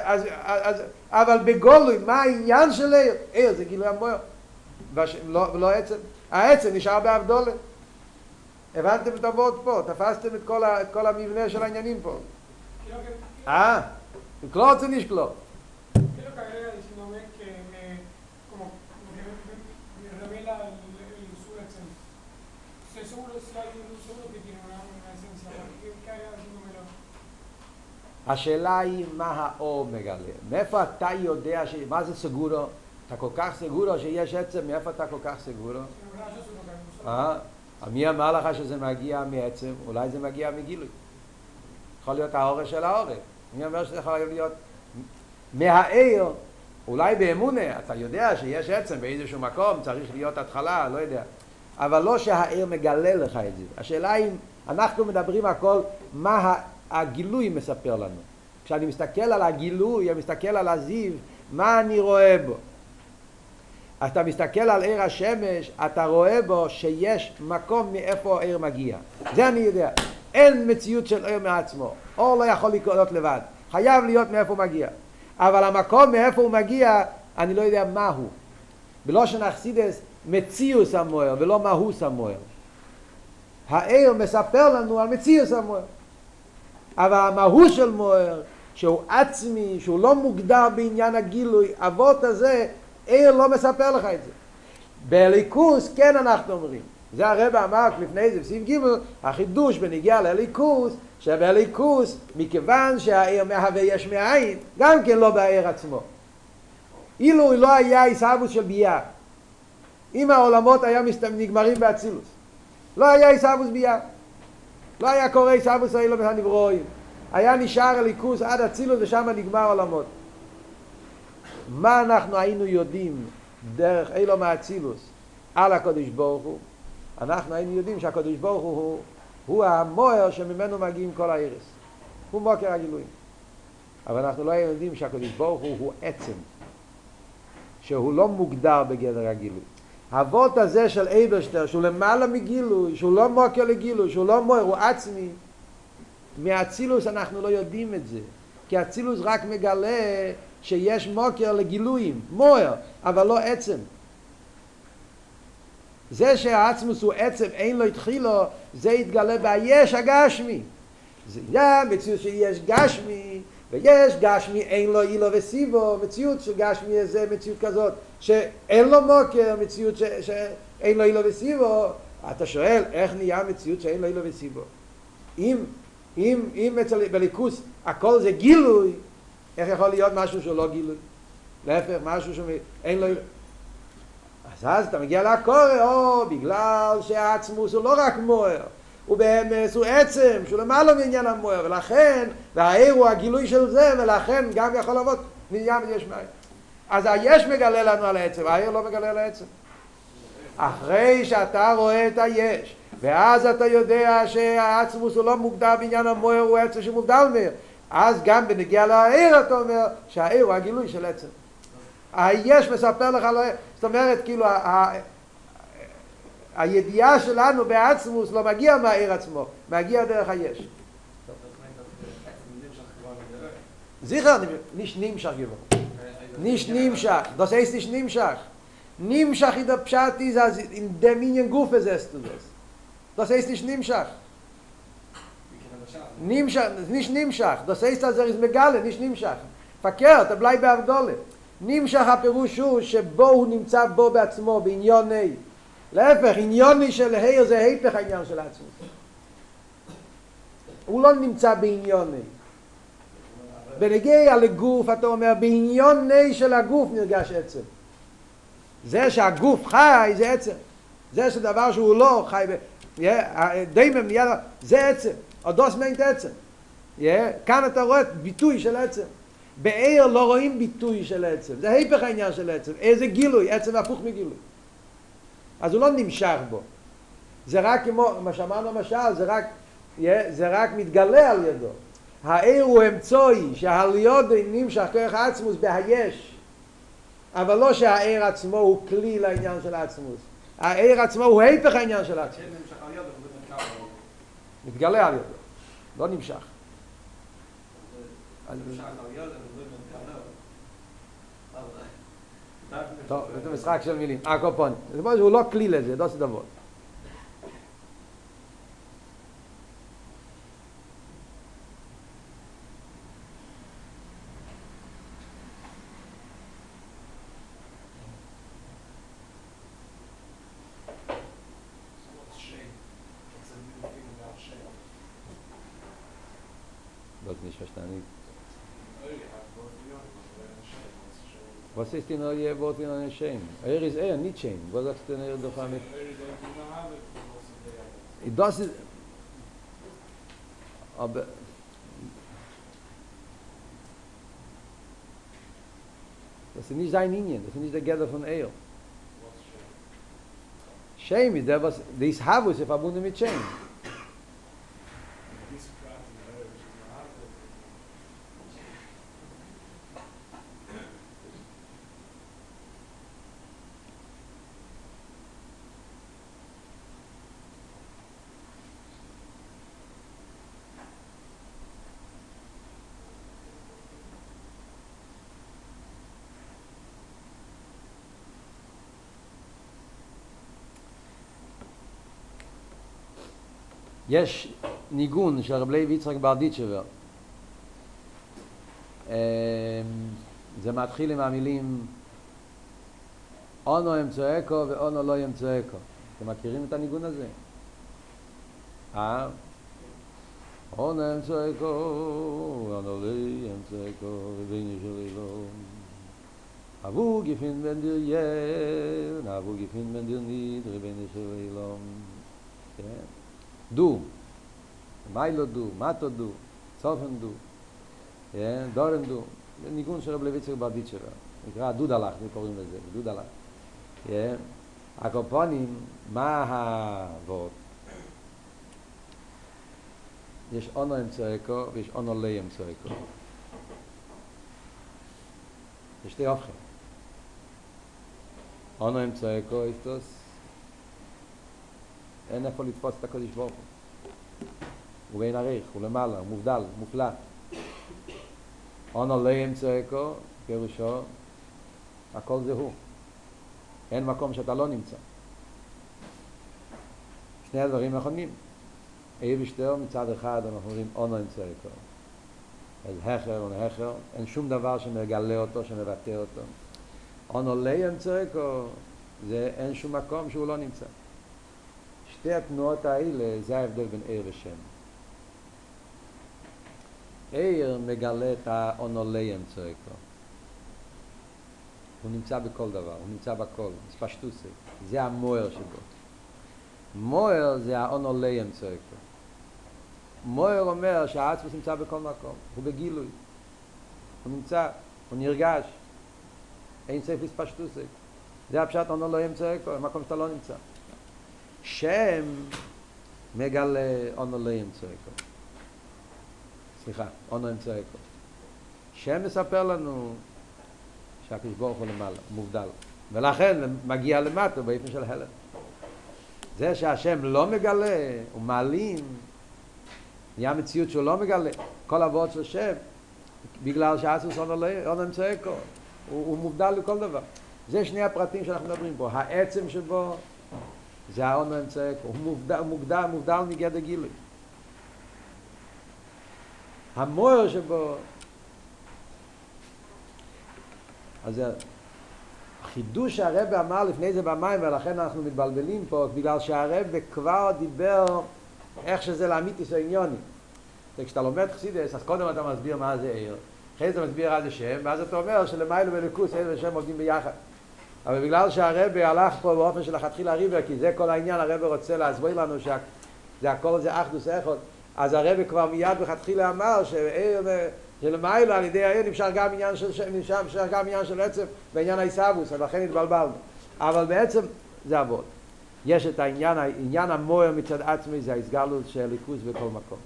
אז, אז, אבל בגולוי, מה העניין של עיר? עיר זה גילוי המוער. לא, לא עצם. העצם נשאר באבדולה. הבנתם את הוורד פה, תפסתם את כל, ה, את כל המבנה של העניינים פה. אה, קלוט זה נשקלוט. השאלה היא מה האור מגלה. מאיפה אתה יודע, ש... מה זה סגורו? אתה כל כך סגורו שיש עצם, מאיפה אתה כל כך סגורו? אה? מי אמר לך שזה מגיע מעצם? אולי זה מגיע מגילוי. יכול להיות האורש של האורש. מי אומר שזה יכול להיות מהעיר? אולי באמונה, אתה יודע שיש עצם באיזשהו מקום, צריך להיות התחלה, לא יודע. אבל לא שהעיר מגלה לך את זה. השאלה אם אנחנו מדברים הכל, מה הגילוי מספר לנו. כשאני מסתכל על הגילוי, אני מסתכל על הזיו, מה אני רואה בו? אתה מסתכל על עיר השמש, אתה רואה בו שיש מקום מאיפה העיר מגיע. זה אני יודע. אין מציאות של עיר מעצמו. אור לא יכול לקרות לבד. חייב להיות מאיפה הוא מגיע. אבל המקום מאיפה הוא מגיע, אני לא יודע מה הוא. בלושן אכסידס, מציאוס המוער ולא מהוס המוער. העיר מספר לנו על מציאוס המוער. אבל המהות של מוער, שהוא עצמי, שהוא לא מוגדר בעניין הגילוי, אבות הזה, עיר לא מספר לך את זה. בליכוס כן אנחנו אומרים. זה הרב אמר לפני זה בסעיף ג' החידוש בניגיע לליכוס, שבליכוס, מכיוון שהעיר מהווה יש מאין, גם כן לא בעיר עצמו. אילו לא היה עיסאוווס של ביאה, אם העולמות היה נגמרים באצילוס, לא היה עיסאוווס ביאה. לא היה קורא עיסאוווס האילו והנברואים. היה נשאר הליכוס עד אצילוס ושם נגמר עולמות. מה אנחנו היינו יודעים דרך אילו מאצילוס על הקדוש ברוך הוא? אנחנו היינו יודעים שהקדוש ברוך הוא הוא, המוער שממנו מגיעים כל הארץ. הוא מוקר הגילויים. אבל אנחנו לא היינו יודעים שהקדוש ברוך הוא הוא עצם. שהוא לא מוגדר בגדר הגילוי. האבות הזה של אייברשטר, שהוא למעלה מגילוי, שהוא לא מוקר לגילוי, שהוא לא מוער, הוא עצמי, מאצילוס אנחנו לא יודעים את זה. כי אצילוס רק מגלה שיש מוקר לגילויים, מוער, אבל לא עצם. זה שהעצמוס הוא עצם, אין לו התחילו, זה יתגלה ביש הגשמי. זה יהיה מציאות שיש גשמי, ויש גשמי אין לו אילו וסיבו, מציאות של גשמי זה מציאות כזאת, שאין לו מוקר, מציאות ש, שאין לו אילו וסיבו, אתה שואל איך נהיה מציאות שאין לו אילו וסיבו? אם, אם, אם אצל בליכוס הכל זה גילוי, איך יכול להיות משהו שהוא לא גילוי? להפך, משהו שאין לו... אז אז אתה מגיע לקורא, או בגלל שהעצמוס הוא לא רק מוער, הוא באמת, הוא עצם, שהוא למעלה מעניין המוער, ולכן, והעיר הוא הגילוי של זה, ולכן גם יכול לעבוד מעניין יש מים. אז היש מגלה לנו על העצם, העיר לא מגלה על העצם. אחרי שאתה רואה את היש, ואז אתה יודע שהעצמוס הוא לא מוגדר בעניין המוער, הוא עצם שמובדל מהם. אז גם בנגיע לעיר אתה אומר שהעיר הוא הגילוי של עצם. היש מספר לך. זאת אומרת, כאילו, הידיעה שלנו בעצמוס לא מגיע מהעיר עצמו, מגיע דרך היש. זיכר, ניש נמשך גבוה. ניש נמשך, דוס איס ניש נמשך. נמשך ידע פשעתי זה אז עם דמיניין גוף איזה סטודוס. דוס איס ניש נמשך. נמשך, ניש נמשך. דוס איס תזה איז מגלה, ניש נמשך. פקר, אתה בלי בהרדולה. נמשך הפירוש הוא שבו הוא נמצא בו בעצמו, בעניון נאי. להפך, עניוני של היר זה היפך העניין של עצמו. הוא לא נמצא בעניוני. בנגיע לגוף, אתה אומר, בעניוני של הגוף נרגש עצם. זה שהגוף חי זה עצם. זה שדבר שהוא לא חי, דיימם נהיה, זה עצם. אודוס מיינט עצם. כאן אתה רואה ביטוי של עצם. בעיר לא רואים ביטוי של עצם. זה היפך העניין של עצם. איזה גילוי? עצם הפוך מגילוי. אז הוא לא נמשך בו. זה רק כמו, מה שאמרנו למשל, זה רק, זה רק מתגלה על ידו. העיר הוא אמצוי, שהעליות נמשך כוח עצמוס בהיש. אבל לא שהעיר עצמו הוא כלי לעניין של עצמוס. העיר עצמו הוא היפך העניין של עצמוס. מתגלה על ידו, לא נמשך. טוב, זה משחק של מילים. הקופון. הוא לא כלי לזה, לא עושה דבר. Was ist in euer Wort in einer Schem? Er ist er, nicht Schem. Was sagst du denn er doch damit? Das ist... Aber... Das ist nicht sein Ingen, das ist nicht der Gerde von er. Schem ist der, was... Das Havus ist verbunden mit Schem. יש ניגון של רב לוי יצחק ברדיצ'בר. זה מתחיל עם המילים אונו אמצואקו ואונו לא אמצואקו. אתם מכירים את הניגון הזה? אה? אונו אמצואקו ואונו לא אמצואקו וביני של אילום. אבו גיפין בן דיר יר, אבו גיפין בן דיר ניד, רביני של אילום. כן? du weil du mat du zofen du ja dorn du ni gun shel blevitzer babitzer ikra du da lach ni kovim ze du da lach ja ma ha vot יש אונו אין ויש אונו לי אין יש שתי אופכם אונו אין איסטוס אין איפה לתפוס את הקודש ברוך הוא. הוא בין עריך, הוא למעלה, הוא מובדל, מופלא. אונו לא ימצא אקו, פירושו, הכל זה הוא. אין מקום שאתה לא נמצא. שני הדברים נכונים. אי ושטר מצד אחד אנחנו אומרים אונו ימצא אקו. אז הכר או נכר, אין שום דבר שמגלה אותו, שמבטא אותו. אונו לא ימצא אקו, זה אין שום מקום שהוא לא נמצא. שתי התנועות האלה זה ההבדל בין עיר ושם. עיר מגלה את האונוליין צועקו. הוא נמצא בכל דבר, הוא נמצא בכל, ספשטוסי. זה המוער שבו. מוער זה האונוליין צועקו. מוער אומר שהעצמוס נמצא בכל מקום, הוא בגילוי. הוא נמצא, הוא נרגש. אין סייף לספשטוסי. זה הפשט אונוליין צועקו, במקום שאתה לא נמצא. שם מגלה אונו לא ימצא איקו. סליחה, אונו אמצעי כל. שם מספר לנו שהקדוש ברוך הוא למעלה, מובדל. ולכן מגיע למטה באופן של הלם. זה שהשם לא מגלה, הוא מעלים, נהיה מציאות שהוא לא מגלה. כל אבות של שם, בגלל שאסוס אונו אמצעי כל. הוא, הוא מובדל לכל דבר. זה שני הפרטים שאנחנו מדברים פה. העצם שבו זה האונו אמצעי כל. הוא מובדל, מוגדל, מובדל מגדר גילוי. המוער שבו אז זה חידוש שהרב אמר לפני זה במים ולכן אנחנו מתבלבלים פה בגלל שהרב כבר דיבר איך שזה לאמיתיס העניוני כשאתה לומד חסידס אז קודם אתה מסביר מה זה עיר אחרי זה מסביר מה זה שם ואז אתה אומר שלמיילו ולכוס עיר ושם עובדים ביחד אבל בגלל שהרב הלך פה באופן של לכתחילה ריבר כי זה כל העניין הרב רוצה להסביר לנו שזה הכל זה אחדוס אחד אז הרב כבר מיד בכתחילה אמר שעיר שלמיילו על ידי העיר נמשך גם עניין של נמשך גם עניין של עצם בעניין העיסאוווס, ולכן התבלבלנו. אבל בעצם זה עבוד. יש את העניין, העניין המוער מצד עצמי זה ההסגלות של ליכוס בכל מקום.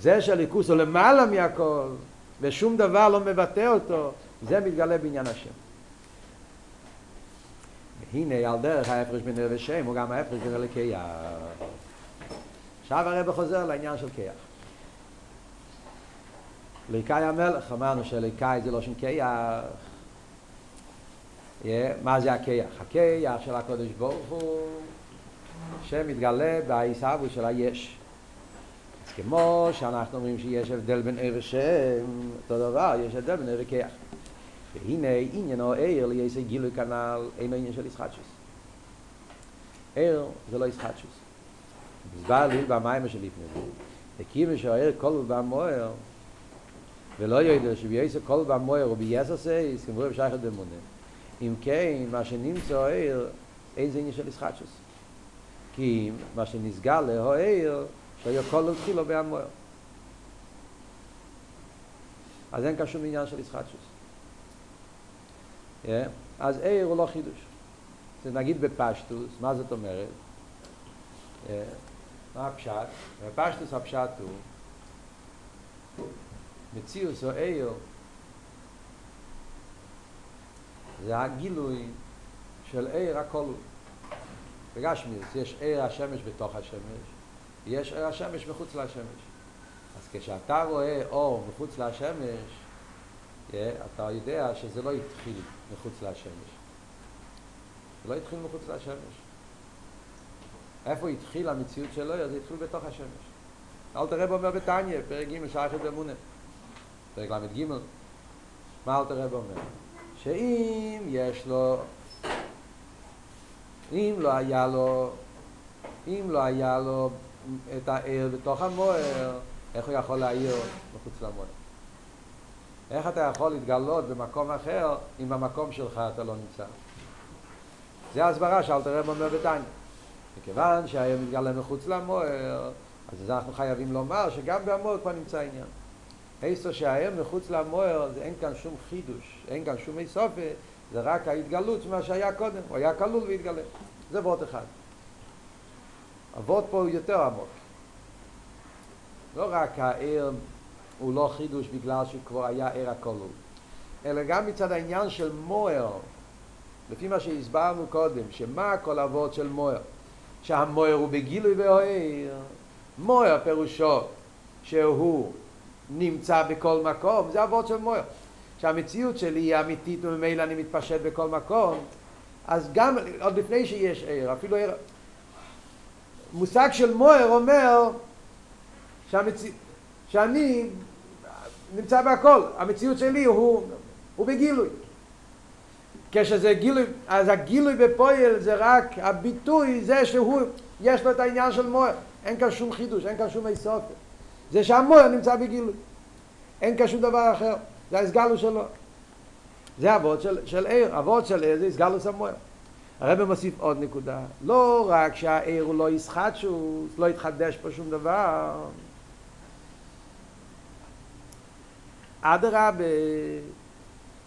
זה שהליכוס הוא למעלה מהכל, ושום דבר לא מבטא אותו, זה מתגלה בעניין השם. והנה על דרך ההפרש בין ערב ושם הוא גם ההפרש בין אלוקי עכשיו הרב חוזר לעניין של כיח. ליקאי המלך, אמרנו שליקאי זה לא שם כיח. מה זה הכיח? הכיח של הקודש ברוך הוא שמתגלה בעיסאוו של היש. אז כמו שאנחנו אומרים שיש הבדל בין ער ושם, אותו דבר, יש הבדל בין ער וכיח. והנה עניינו ער ליעשה גילוי כנ"ל, אין עניין של ישחטשוס. ער זה לא ישחטשוס. הסבר לי במים שלפני זה, הקים שהער כל במוער ולא יודע שבייסו כל במויר ובייסו סייס, כמו רב שייכת במונה. אם כן, מה שנמצא העיר, אין זה עניין של ישחטשוס. כי מה שנסגל לו העיר, שהיה כל התחילו במויר. אז אין קשום עניין של ישחטשוס. אז עיר הוא לא חידוש. זה נגיד בפשטוס, מה זאת אומרת? מה הפשט? בפשטוס הפשט הוא מציאוס או איו זה הגילוי של עיר הכל בגשמיוס יש עיר השמש בתוך השמש יש עיר השמש מחוץ לשמש אז כשאתה רואה אור מחוץ לשמש אתה יודע שזה לא התחיל מחוץ לשמש זה לא התחיל מחוץ לשמש איפה התחיל המציאות שלו? זה התחיל בתוך השמש אל תראה אומר בתניה, פרק ג' שייכת באמונה פרק ל"ג, מה אלתר רב אומר? שאם יש לו, אם לא היה לו, אם לא היה לו את העיר בתוך המוער, איך הוא יכול להעיר מחוץ למוער? איך אתה יכול להתגלות במקום אחר אם במקום שלך אתה לא נמצא? זה ההסברה שאלתר רב אומר בתניא. מכיוון שהעיר מתגלה מחוץ למוער, אז אנחנו חייבים לומר שגם במוער כבר נמצא עניין. איסו שהאר מחוץ למוער, אין כאן שום חידוש, אין כאן שום איסופה, זה רק ההתגלות מה שהיה קודם, הוא היה כלול והתגלה. זה וורט אחד. הוורט פה הוא יותר עמוק. לא רק האר הוא לא חידוש בגלל שכבר היה ער הכלול, אלא גם מצד העניין של מוער, לפי מה שהסברנו קודם, שמה כל הוורט של מוער? שהמוער הוא בגילוי ואוהר. מוער פירושו שהוא נמצא בכל מקום, זה אבות של מויר. שהמציאות שלי היא אמיתית וממילא אני מתפשט בכל מקום, אז גם, עוד לפני שיש עיר, אפילו עיר, מושג של מויר אומר שהמציא, שאני נמצא בהכל, המציאות שלי הוא, הוא בגילוי. כשזה גילוי, אז הגילוי בפועל זה רק הביטוי, זה שהוא, יש לו את העניין של מויר. אין כאן שום חידוש, אין כאן שום איסופת. זה שהמויר נמצא בגילוי. אין כאן שום דבר אחר, זה ההסגלו שלו. זה אבות של, של עיר, אבות של עיר זה הסגלו סמואל. הרב מוסיף עוד נקודה, לא רק שהעיר הוא לא ישחטשוס, לא יתחדש פה שום דבר, אדרבה,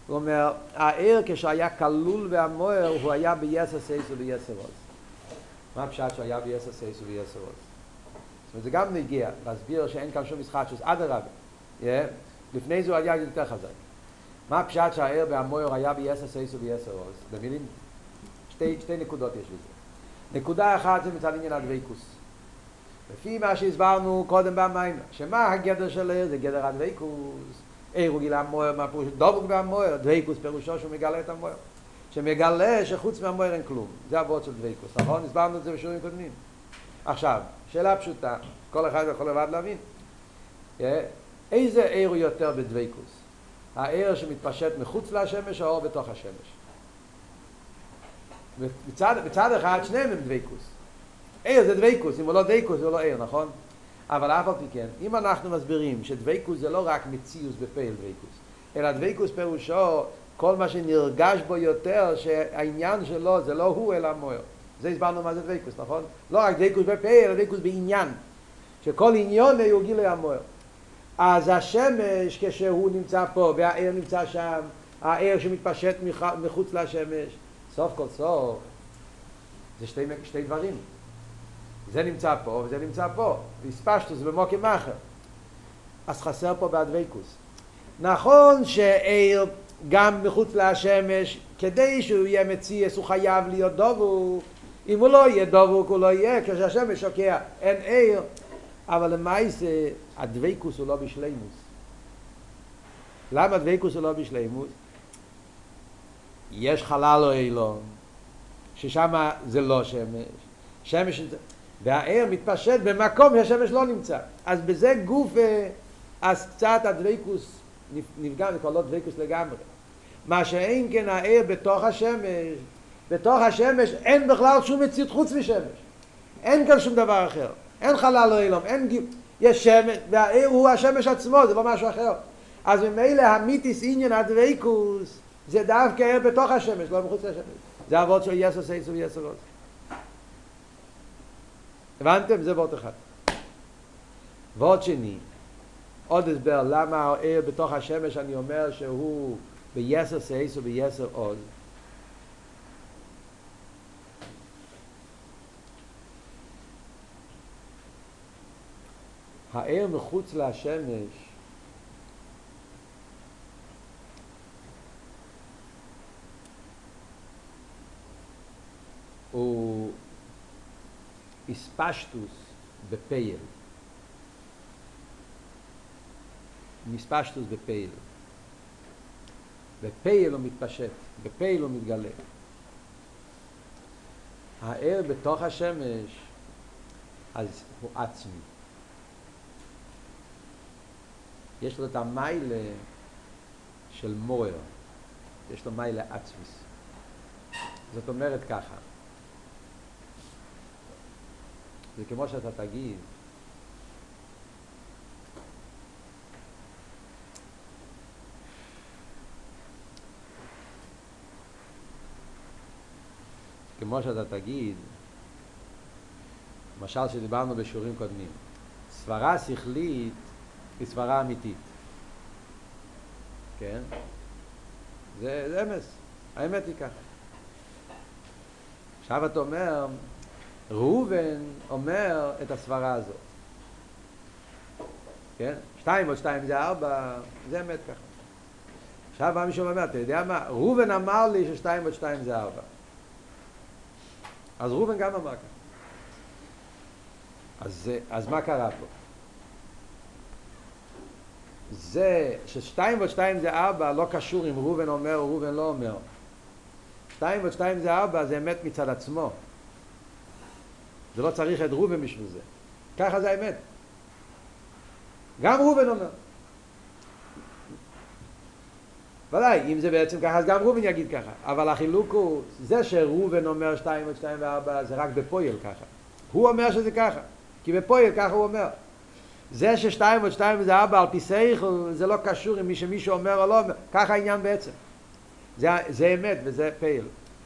הוא אומר, העיר כשהיה כלול והמוער הוא היה ביסר סייס וביסר עוז. מה הפשט שהוא היה ביסר סייס וביסר עוז? זאת אומרת, זה גם נגיע להסביר שאין כאן שום משחק, שזה אדרבה. לפני זה הוא היה יותר חזק. מה הפשט שהער בהמויר היה ביסר סייס וביסר עוז? במילים, שתי, שתי נקודות יש בזה. נקודה אחת זה מצד עניין הדבקוס. לפי מה שהסברנו קודם במים, שמה הגדר של ער? זה גדר הדבקוס. הוא גילה המויר, מה פירוש? דבוק בהמויר, דבקוס פירושו שהוא מגלה את המויר. שמגלה שחוץ מהמויר אין כלום. זה הוורד של דבקוס, נכון? הסברנו את זה בשיעורים קודמים. עכשיו, שאלה פשוטה, כל אחד יכול לבד להבין. איזה ער הוא יותר בדבקוס? הער שמתפשט מחוץ לשמש או האור בתוך השמש? בצד, בצד אחד שניהם הם דבקוס. ער זה דבקוס, אם הוא לא דבקוס זה לא ער, נכון? אבל אף על פי כן, אם אנחנו מסבירים שדבקוס זה לא רק מציאוס בפעיל דבקוס, אלא דבקוס פירושו כל מה שנרגש בו יותר, שהעניין שלו זה לא הוא אלא מוער. זה הסברנו מה זה דבקוס, נכון? לא רק דבקוס בפעיל, אלא דבקוס בעניין. שכל עניון הוא גילי המוער. אז השמש כשהוא נמצא פה והער נמצא שם, הער שמתפשט מחוץ לשמש, סוף כל סוף זה שתי, שתי דברים. זה נמצא פה וזה נמצא פה, והספשטו זה במוקם אחר. אז חסר פה בהדבקוס. נכון שער גם מחוץ לשמש, כדי שהוא יהיה מציאס הוא חייב להיות דובוק. אם הוא לא יהיה דובוק הוא לא יהיה, כשהשמש שוקע אין ער. אבל למעשה הדבקוס הוא לא בשלימוס. למה הדבקוס הוא לא בשלימוס? יש חלל או אילון, ששם זה לא שמש. שמש, והער מתפשט במקום שהשמש לא נמצא. אז בזה גוף, אז קצת הדבקוס נפגע, זה כבר לא דבקוס לגמרי. מה שאין כן הער בתוך השמש, בתוך השמש אין בכלל שום מציאות חוץ משמש. אין כאן שום דבר אחר. אין חלל לא אילום, אין גיב, יש שמש, והעיר הוא השמש עצמו, זה לא משהו אחר. אז ממילא המיתיס עניין הדוויקוס, זה דווקא בתוך השמש, לא מחוץ לשמש. זה אבות של יסו סייסו ויסו רוס. הבנתם? זה וורט אחד. וורט שני, עוד הסבר למה העיר בתוך השמש אני אומר שהוא ביסר סייסו ויסר עוז. הער מחוץ לשמש הוא איספשטוס בפייל. מספשטוס בפייל. בפייל הוא מתפשט, בפייל הוא מתגלה. הער בתוך השמש אז הוא עצמי. יש לו את המיילה של מוער, יש לו מיילה עצמיס. זאת אומרת ככה, זה כמו שאתה תגיד, כמו שאתה תגיד, למשל שדיברנו בשיעורים קודמים, סברה שכלית היא סברה אמיתית. כן? זה, אמס, האמת היא ככה. עכשיו אתה אומר, ראובן אומר את הסברה הזאת. כן? שתיים עוד שתיים זה ארבע, זה אמת ככה. עכשיו בא מישהו ואומר, אתה יודע מה? ראובן אמר לי ששתיים עוד שתיים זה ארבע. אז ראובן גם אמר ככה. אז, אז מה קרה פה? זה ששתיים ועוד שתיים זה ארבע לא קשור אם ראובן אומר או ראובן לא אומר. שתיים ועוד שתיים זה ארבע זה אמת מצד עצמו. זה לא צריך את ראובן בשביל זה. ככה זה האמת. גם ראובן אומר. ודאי, אם זה בעצם ככה, אז גם ראובן יגיד ככה. אבל החילוק הוא, זה שראובן אומר שתיים ועוד שתיים וארבע זה רק בפויל ככה. הוא אומר שזה ככה. כי בפויל ככה הוא אומר. זה ששתיים ועוד שתיים זה ארבע על פי סייכל, זה לא קשור עם מי שמישהו אומר או לא אומר, ככה העניין בעצם. זה, זה אמת וזה פייל.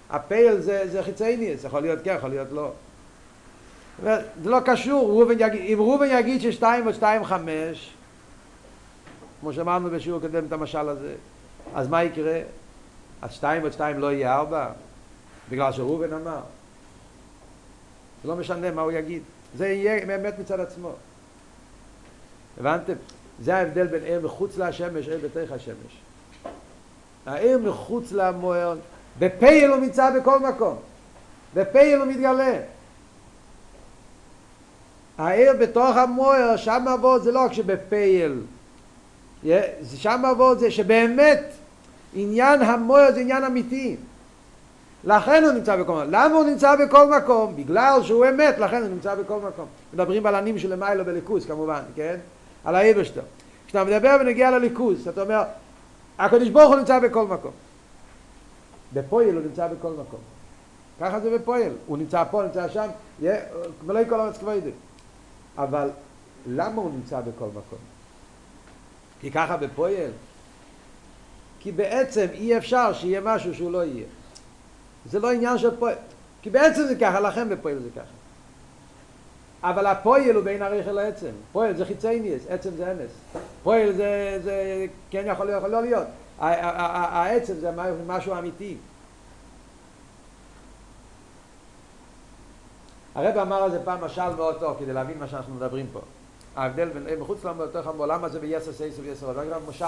הפייל זה, זה חיצייני, זה יכול להיות כן, יכול להיות לא. זה לא קשור, רובן יגיד, אם רובן יגיד ששתיים ועוד שתיים חמש, כמו שאמרנו בשיעור קודם את המשל הזה, אז מה יקרה? אז שתיים ועוד שתיים לא יהיה ארבע? בגלל שרובן אמר. זה לא משנה מה הוא יגיד. זה יהיה באמת מצד עצמו. הבנתם? זה ההבדל בין עיר מחוץ לשמש, עיר בתוך השמש. העיר מחוץ למוער, בפייל הוא נמצא בכל מקום. בפייל הוא מתגלה. העיר בתוך המוער, שם עבוד זה לא רק שבפייל. שם עבוד זה שבאמת עניין המוער זה עניין אמיתי. לכן הוא נמצא בכל מקום. למה הוא נמצא בכל מקום? בגלל שהוא אמת, לכן הוא נמצא בכל מקום. מדברים על הנים של למיילו בליכוז כמובן, כן? על האיברשטר. כשאתה מדבר ונגיע לליכוז, אתה אומר, הקדוש ברוך הוא נמצא בכל מקום. בפועל הוא נמצא בכל מקום. ככה זה בפועל. הוא נמצא פה, נמצא שם, ולא כל הארץ כבודי. אבל למה הוא נמצא בכל מקום? כי ככה בפועל? כי בעצם אי אפשר שיהיה משהו שהוא לא יהיה. זה לא עניין של פועל. כי בעצם זה ככה, לכן בפועל זה ככה. אבל הפועל הוא בין הריח אל העצם. פועל זה חיצי ניאס, עצם זה אמס. פועל זה, זה כן יכול להיות, יכול לא להיות. העצם זה משהו אמיתי. הרב אמר על זה פעם משל מאוד טוב כדי להבין מה שאנחנו מדברים פה. ההבדל בין מחוץ למותך בעולם הזה ביסר סייס וביסר עוד. משל,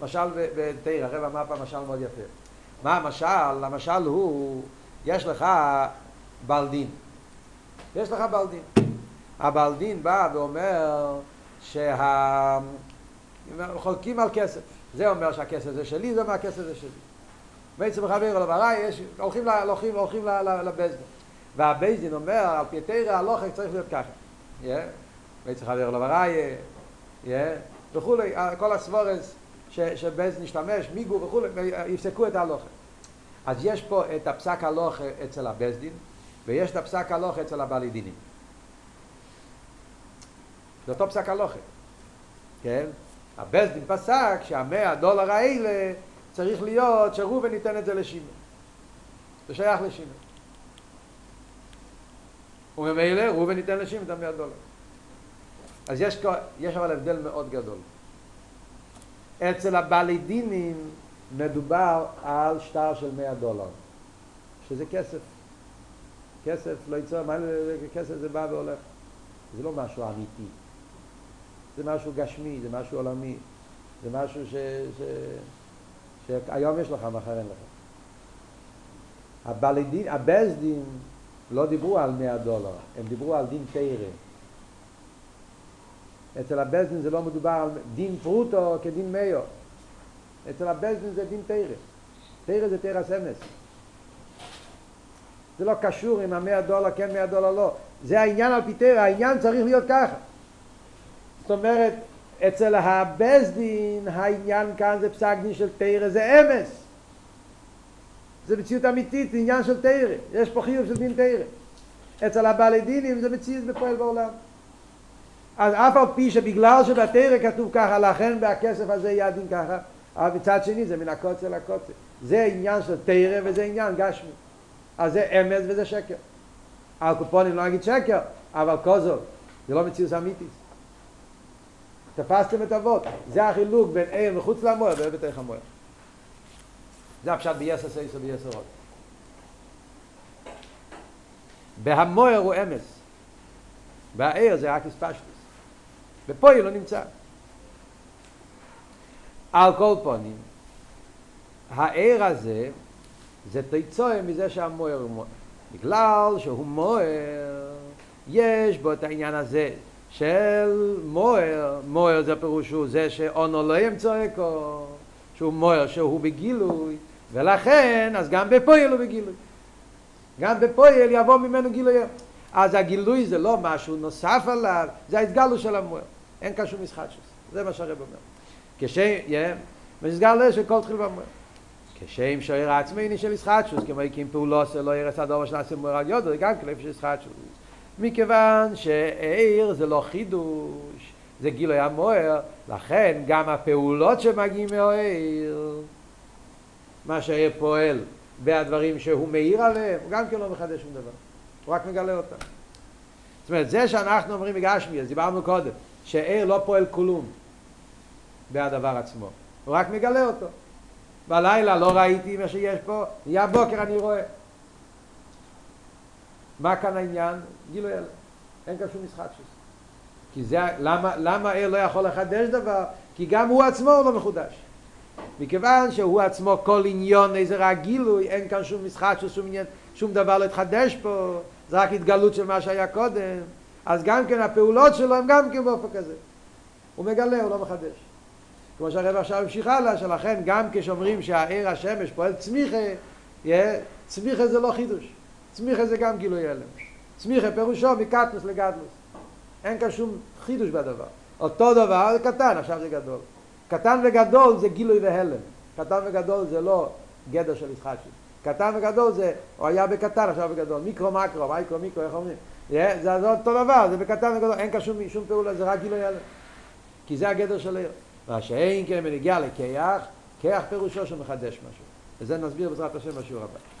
משל בתיר, הרב אמר פעם משל מאוד יפה. מה המשל? המשל הוא, יש לך בלדין. יש לך בלדין. הבלדין בא ואומר שה... חולקים על כסף. זה אומר שהכסף זה שלי, זה אומר הכסף זה שלי. בעצם חבר אלו ברай, יש, הולכים, הולכים, הולכים. והבייזין אומר, על פי תרא הלוחק צריך להיות ככה. בעצם חבר אלו ברай, וכולי, כל הסבורס שבייזין נשתמש, מיגו וכולי, יפסקו את ההלוכה. אז יש פה את הפסק הלוכה אצל הבייזדין, ויש את הפסק הלוכה אצל הבלידינים. זה אותו פסק הלוכה. כן? הבסדין פסק שהמאה דולר האלה צריך להיות שראובן ייתן את זה לשימר. זה שייך לשימר. וממילא ראובן ייתן לשימר את המאה דולר. אז יש, יש אבל הבדל מאוד גדול. אצל הבעלי דינים מדובר על שטר של מאה דולר, שזה כסף. כסף לא ייצור, מה כסף זה בא והולך. זה לא משהו אמיתי. זה משהו גשמי, זה משהו עולמי, זה משהו ש... ש... שהיום יש לך, מחר אין לך. הבלדין, הבזדין לא דיברו על 100 דולר, הם דיברו על דין תרא. אצל הבזדין זה לא מדובר על דין פרוטו כדין מאיו. אצל הבזדין זה דין תרא. תרא זה תרא סמס. זה לא קשור אם המאה דולר כן מאה דולר לא. זה העניין על פי תרא, העניין צריך להיות ככה. זאת אומרת, אצל הבסדין העניין כאן זה פסק דין של תרא, זה אמס. זה מציאות אמיתית, זה עניין של תרא. יש פה חיוב של דין תרא. אצל הבעלי דינים זה מציאות בפועל בעולם. אז אף על פי שבגלל שבתרא כתוב ככה, לכן בהכסף הזה יהיה הדין ככה, אבל מצד שני זה מן הקוצר לקוצר. זה עניין של תרא וזה עניין גשמי. אז זה אמס וזה שקר. על קופונים לא אגיד שקר, אבל כוזו, זה לא מציאות אמיתית. תפסתם את אבות. זה החילוק בין עיר מחוץ למוער ועיר בתוך המוער. זה הפשט ביסר סייסר ביסר עוד. בהמוער הוא אמס. והעיר זה רק הספשטוס. ופה היא לא נמצא. על כל פונים, העיר הזה זה תיצואה מזה שהמוער הוא מוער. בגלל שהוא מוער, יש בו את העניין הזה של מוער, מוער זה פירוש הוא זה שאונו לא ימצא אקו, שהוא מוער שהוא בגילוי, ולכן אז גם בפועל הוא בגילוי. גם בפועל יבוא ממנו גילוי. אז הגילוי זה לא משהו נוסף עליו, זה ההתגלו של המוער. אין כאן שום משחק של זה. זה מה שהרב אומר. כשם, ונסגר לזה שכל תחיל במוער. כשם שוער עצמי של ישחטשוס, כמו הקים פעולו לא ירס הדובר שנעשה מוער על יודו, זה גם כלב של ישחטשוס. מכיוון שעיר זה לא חידוש, זה גילוי המוער, לכן גם הפעולות שמגיעים מהעיר, מה שהעיר פועל והדברים שהוא מאיר עליהם, הוא גם כן לא מחדש שום דבר, הוא רק מגלה אותם. זאת אומרת, זה שאנחנו אומרים בגשמי, אז דיברנו קודם, שעיר לא פועל כלום בהדבר עצמו, הוא רק מגלה אותו. בלילה לא ראיתי מה שיש פה, נהיה בוקר אני רואה. מה כאן העניין? גילוי אלה. אין כאן שום משחק שזה. כי זה, למה, למה ער לא יכול לחדש דבר? כי גם הוא עצמו לא מחודש. מכיוון שהוא עצמו כל עניון, איזה רק גילוי, אין כאן שום משחק שום עניין, שום דבר לא התחדש פה, זה רק התגלות של מה שהיה קודם, אז גם כן הפעולות שלו הם גם כן באופן כזה. הוא מגלה, הוא לא מחדש. כמו שהרב עכשיו המשיך הלאה, שלכן גם כשאומרים שהעיר השמש פועל צמיחה, צמיחה זה לא חידוש. צמיחה זה גם גילוי הלם. צמיחה פירושו מקטנוס לגדלוס. אין כאן שום חידוש בדבר. אותו דבר זה קטן, עכשיו זה גדול. קטן וגדול זה גילוי והלם. קטן וגדול זה לא גדר של יצחקי. קטן וגדול זה, הוא היה בקטן, עכשיו בגדול. מיקרו מקרו, מייקרו מיקרו, איך אומרים? זה אותו דבר, זה בקטן וגדול, אין כאן שום, פעולה, זה רק גילוי הלם. כי זה הגדר של עיר. מה שאין כן בנגיע לכיח, כיח פירושו שמחדש משהו. וזה נסביר בעזרת השם בשיעור הבא.